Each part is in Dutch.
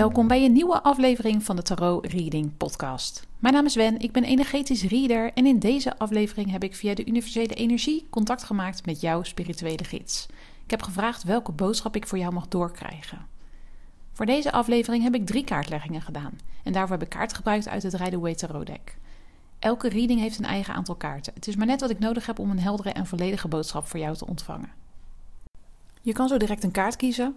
Welkom bij een nieuwe aflevering van de Tarot Reading Podcast. Mijn naam is Wen, ik ben energetisch reader en in deze aflevering heb ik via de universele energie contact gemaakt met jouw spirituele gids. Ik heb gevraagd welke boodschap ik voor jou mag doorkrijgen. Voor deze aflevering heb ik drie kaartleggingen gedaan en daarvoor heb ik kaart gebruikt uit het Rider-Waite Tarot deck. Elke reading heeft een eigen aantal kaarten. Het is maar net wat ik nodig heb om een heldere en volledige boodschap voor jou te ontvangen. Je kan zo direct een kaart kiezen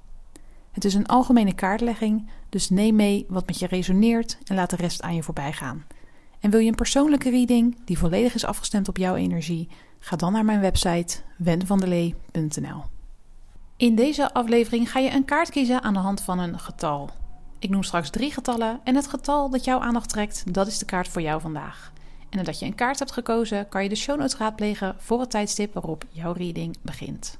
Het is een algemene kaartlegging, dus neem mee wat met je resoneert en laat de rest aan je voorbij gaan. En wil je een persoonlijke reading die volledig is afgestemd op jouw energie? Ga dan naar mijn website wenvandelee.nl. In deze aflevering ga je een kaart kiezen aan de hand van een getal. Ik noem straks drie getallen en het getal dat jouw aandacht trekt, dat is de kaart voor jou vandaag. En nadat je een kaart hebt gekozen, kan je de show notes raadplegen voor het tijdstip waarop jouw reading begint.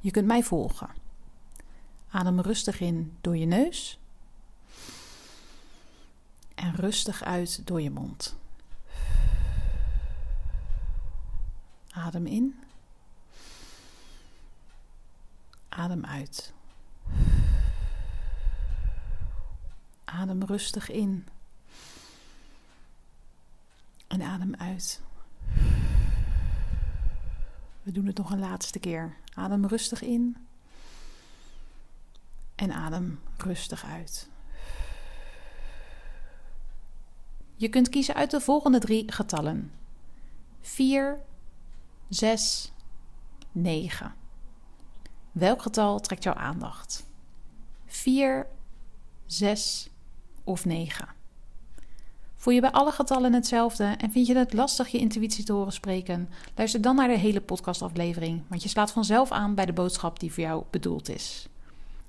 Je kunt mij volgen. Adem rustig in door je neus en rustig uit door je mond. Adem in. Adem uit. Adem rustig in. En adem uit. We doen het nog een laatste keer. Adem rustig in. En adem rustig uit. Je kunt kiezen uit de volgende drie getallen: 4, 6, 9. Welk getal trekt jouw aandacht? 4, 6 of 9? Voel je bij alle getallen hetzelfde en vind je het lastig je intuïtie te horen spreken? Luister dan naar de hele podcastaflevering, want je slaat vanzelf aan bij de boodschap die voor jou bedoeld is.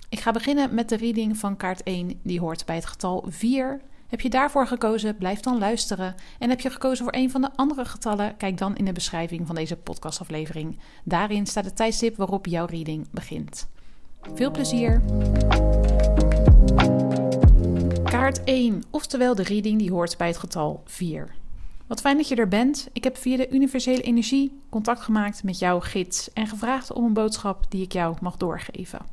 Ik ga beginnen met de reading van kaart 1, die hoort bij het getal 4. Heb je daarvoor gekozen? Blijf dan luisteren. En heb je gekozen voor een van de andere getallen? Kijk dan in de beschrijving van deze podcastaflevering. Daarin staat het tijdstip waarop jouw reading begint. Veel plezier! Kaart 1, oftewel de reading die hoort bij het getal 4. Wat fijn dat je er bent. Ik heb via de universele energie contact gemaakt met jouw gids en gevraagd om een boodschap die ik jou mag doorgeven.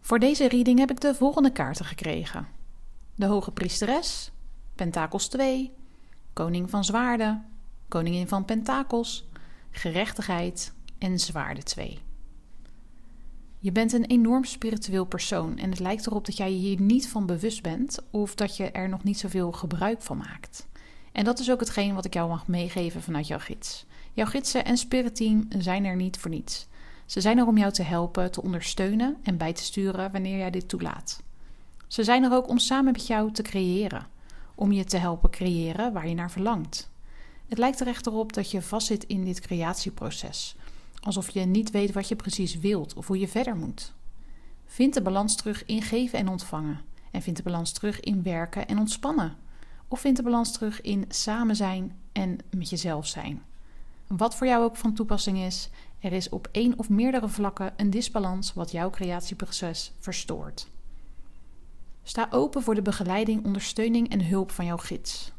Voor deze reading heb ik de volgende kaarten gekregen: de Hoge Priesteres, Pentakels 2, Koning van Zwaarden, Koningin van Pentakels, Gerechtigheid en Zwaarde 2. Je bent een enorm spiritueel persoon en het lijkt erop dat jij je hier niet van bewust bent of dat je er nog niet zoveel gebruik van maakt. En dat is ook hetgeen wat ik jou mag meegeven vanuit jouw gids. Jouw gidsen en spiritteam zijn er niet voor niets. Ze zijn er om jou te helpen, te ondersteunen en bij te sturen wanneer jij dit toelaat. Ze zijn er ook om samen met jou te creëren, om je te helpen creëren waar je naar verlangt. Het lijkt er echter op dat je vastzit in dit creatieproces, alsof je niet weet wat je precies wilt of hoe je verder moet. Vind de balans terug in geven en ontvangen. En vind de balans terug in werken en ontspannen. Of vind de balans terug in samen zijn en met jezelf zijn. Wat voor jou ook van toepassing is, er is op één of meerdere vlakken een disbalans wat jouw creatieproces verstoort. Sta open voor de begeleiding, ondersteuning en hulp van jouw gids.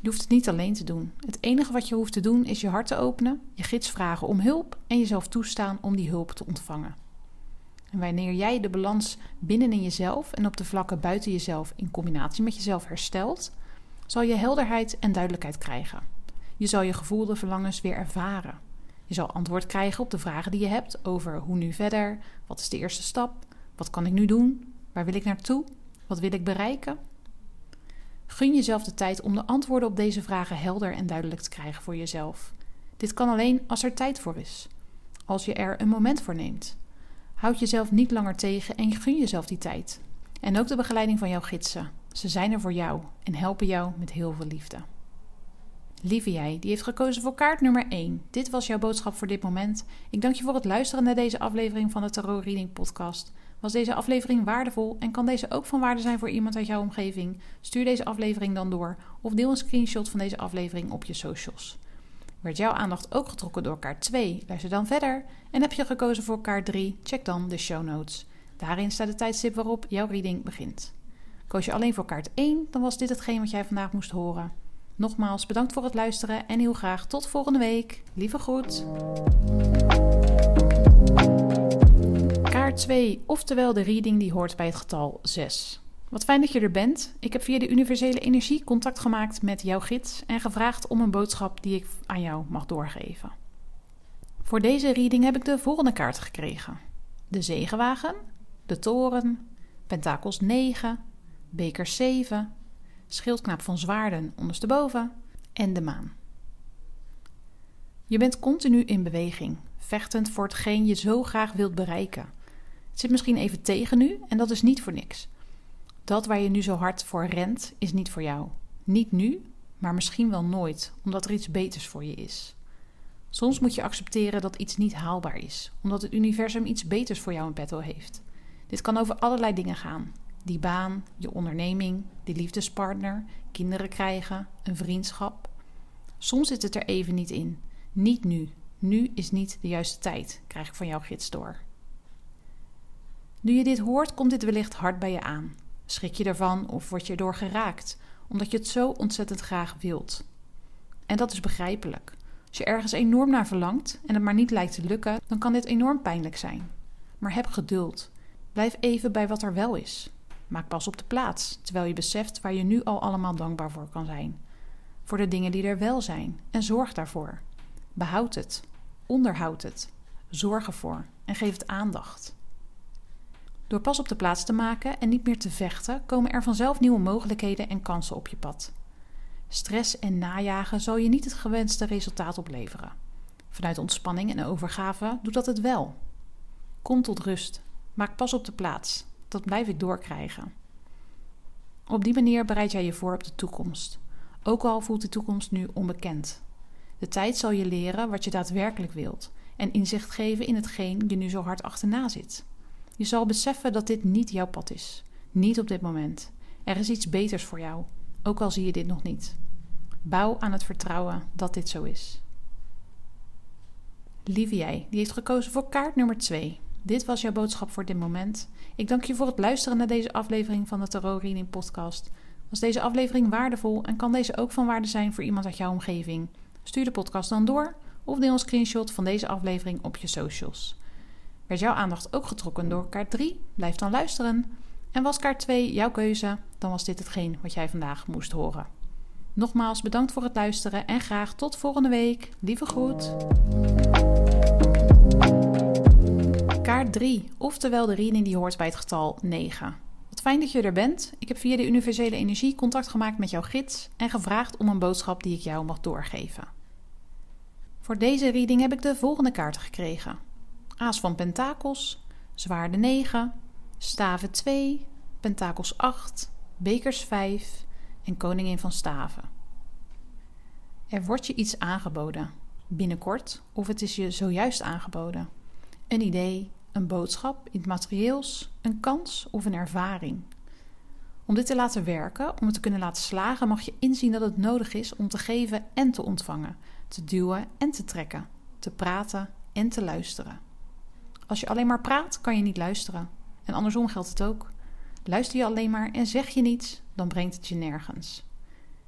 Je hoeft het niet alleen te doen. Het enige wat je hoeft te doen is je hart te openen, je gids vragen om hulp en jezelf toestaan om die hulp te ontvangen. En wanneer jij de balans binnenin jezelf en op de vlakken buiten jezelf in combinatie met jezelf herstelt, zal je helderheid en duidelijkheid krijgen. Je zal je gevoelde verlangens weer ervaren. Je zal antwoord krijgen op de vragen die je hebt over hoe nu verder, wat is de eerste stap, wat kan ik nu doen, waar wil ik naartoe, wat wil ik bereiken. Gun jezelf de tijd om de antwoorden op deze vragen helder en duidelijk te krijgen voor jezelf. Dit kan alleen als er tijd voor is, als je er een moment voor neemt. Houd jezelf niet langer tegen en gun jezelf die tijd. En ook de begeleiding van jouw gidsen. Ze zijn er voor jou en helpen jou met heel veel liefde. Lieve jij, die heeft gekozen voor kaart nummer 1. Dit was jouw boodschap voor dit moment. Ik dank je voor het luisteren naar deze aflevering van de Tarot Reading Podcast. Was deze aflevering waardevol en kan deze ook van waarde zijn voor iemand uit jouw omgeving? Stuur deze aflevering dan door of deel een screenshot van deze aflevering op je socials. Werd jouw aandacht ook getrokken door kaart 2? Luister dan verder. En heb je gekozen voor kaart 3? Check dan de show notes. Daarin staat de tijdstip waarop jouw reading begint. Koos je alleen voor kaart 1, dan was dit hetgeen wat jij vandaag moest horen. Nogmaals bedankt voor het luisteren en heel graag tot volgende week. Lieve groet. 2, oftewel de reading die hoort bij het getal 6. Wat fijn dat je er bent. Ik heb via de universele energie contact gemaakt met jouw gids en gevraagd om een boodschap die ik aan jou mag doorgeven. Voor deze reading heb ik de volgende kaart gekregen: de zegenwagen, de toren, pentakels 9, beker 7, schildknaap van zwaarden ondersteboven en de maan. Je bent continu in beweging, vechtend voor hetgeen je zo graag wilt bereiken. Zit misschien even tegen nu en dat is niet voor niks. Dat waar je nu zo hard voor rent, is niet voor jou. Niet nu, maar misschien wel nooit, omdat er iets beters voor je is. Soms moet je accepteren dat iets niet haalbaar is, omdat het universum iets beters voor jou in petto heeft. Dit kan over allerlei dingen gaan: die baan, je onderneming, die liefdespartner, kinderen krijgen, een vriendschap. Soms zit het er even niet in. Niet nu. Nu is niet de juiste tijd, krijg ik van jouw gids door. Nu je dit hoort, komt dit wellicht hard bij je aan. Schrik je ervan of word je erdoor geraakt, omdat je het zo ontzettend graag wilt. En dat is begrijpelijk. Als je ergens enorm naar verlangt en het maar niet lijkt te lukken, dan kan dit enorm pijnlijk zijn. Maar heb geduld. Blijf even bij wat er wel is. Maak pas op de plaats, terwijl je beseft waar je nu al allemaal dankbaar voor kan zijn. Voor de dingen die er wel zijn en zorg daarvoor. Behoud het, onderhoud het, zorg ervoor en geef het aandacht. Door pas op de plaats te maken en niet meer te vechten, komen er vanzelf nieuwe mogelijkheden en kansen op je pad. Stress en najagen zal je niet het gewenste resultaat opleveren. Vanuit ontspanning en overgave doet dat het wel. Kom tot rust. Maak pas op de plaats. Dat blijf ik doorkrijgen. Op die manier bereid jij je voor op de toekomst. Ook al voelt de toekomst nu onbekend. De tijd zal je leren wat je daadwerkelijk wilt en inzicht geven in hetgeen je nu zo hard achterna zit. Je zal beseffen dat dit niet jouw pad is. Niet op dit moment. Er is iets beters voor jou, ook al zie je dit nog niet. Bouw aan het vertrouwen dat dit zo is. Lieve jij, die heeft gekozen voor kaart nummer 2. Dit was jouw boodschap voor dit moment. Ik dank je voor het luisteren naar deze aflevering van de Tarot Reading Podcast. Was deze aflevering waardevol en kan deze ook van waarde zijn voor iemand uit jouw omgeving? Stuur de podcast dan door of deel een screenshot van deze aflevering op je socials. Werd jouw aandacht ook getrokken door kaart 3? Blijf dan luisteren. En was kaart 2 jouw keuze? Dan was dit hetgeen wat jij vandaag moest horen. Nogmaals bedankt voor het luisteren en graag tot volgende week. Lieve groet. Kaart 3, oftewel de reading die hoort bij het getal 9. Wat fijn dat je er bent. Ik heb via de universele energie contact gemaakt met jouw gids en gevraagd om een boodschap die ik jou mag doorgeven. Voor deze reading heb ik de volgende kaarten gekregen: Aas van Pentakels, Zwaarde 9, Staven 2, Pentakels 8, Bekers 5 en Koningin van Staven. Er wordt je iets aangeboden, binnenkort of het is je zojuist aangeboden. Een idee, een boodschap, iets materieels, een kans of een ervaring. Om dit te laten werken, om het te kunnen laten slagen, mag je inzien dat het nodig is om te geven en te ontvangen, te duwen en te trekken, te praten en te luisteren. Als je alleen maar praat, kan je niet luisteren. En andersom geldt het ook. Luister je alleen maar en zeg je niets, dan brengt het je nergens.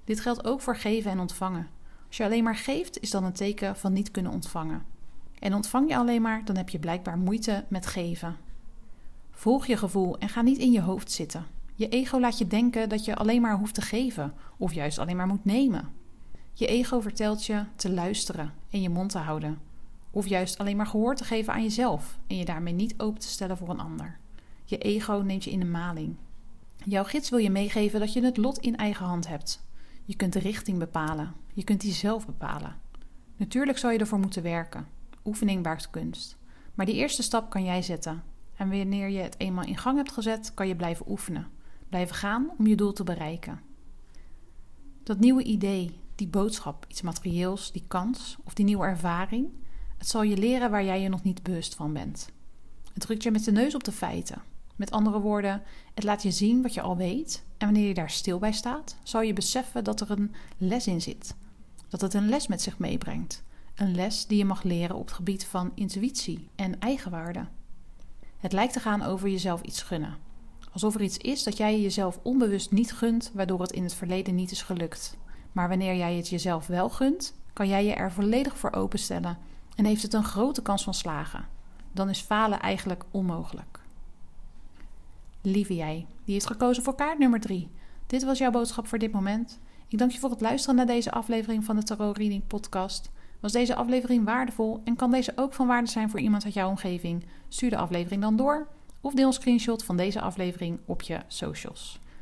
Dit geldt ook voor geven en ontvangen. Als je alleen maar geeft, is dat een teken van niet kunnen ontvangen. En ontvang je alleen maar, dan heb je blijkbaar moeite met geven. Volg je gevoel en ga niet in je hoofd zitten. Je ego laat je denken dat je alleen maar hoeft te geven of juist alleen maar moet nemen. Je ego vertelt je te luisteren en je mond te houden. Of juist alleen maar gehoor te geven aan jezelf en je daarmee niet open te stellen voor een ander. Je ego neemt je in de maling. Jouw gids wil je meegeven dat je het lot in eigen hand hebt. Je kunt de richting bepalen. Je kunt die zelf bepalen. Natuurlijk zal je ervoor moeten werken. Oefening baart kunst. Maar die eerste stap kan jij zetten. En wanneer je het eenmaal in gang hebt gezet, kan je blijven oefenen. Blijven gaan om je doel te bereiken. Dat nieuwe idee, die boodschap, iets materieels, die kans of die nieuwe ervaring, het zal je leren waar jij je nog niet bewust van bent. Het drukt je met de neus op de feiten. Met andere woorden, het laat je zien wat je al weet. En wanneer je daar stil bij staat, zal je beseffen dat er een les in zit. Dat het een les met zich meebrengt. Een les die je mag leren op het gebied van intuïtie en eigenwaarde. Het lijkt te gaan over jezelf iets gunnen. Alsof er iets is dat jij jezelf onbewust niet gunt, waardoor het in het verleden niet is gelukt. Maar wanneer jij het jezelf wel gunt, kan jij je er volledig voor openstellen en heeft het een grote kans van slagen. Dan is falen eigenlijk onmogelijk. Lieve jij, die heeft gekozen voor kaart nummer 3. Dit was jouw boodschap voor dit moment. Ik dank je voor het luisteren naar deze aflevering van de Tarot Reading Podcast. Was deze aflevering waardevol en kan deze ook van waarde zijn voor iemand uit jouw omgeving? Stuur de aflevering dan door of deel een screenshot van deze aflevering op je socials.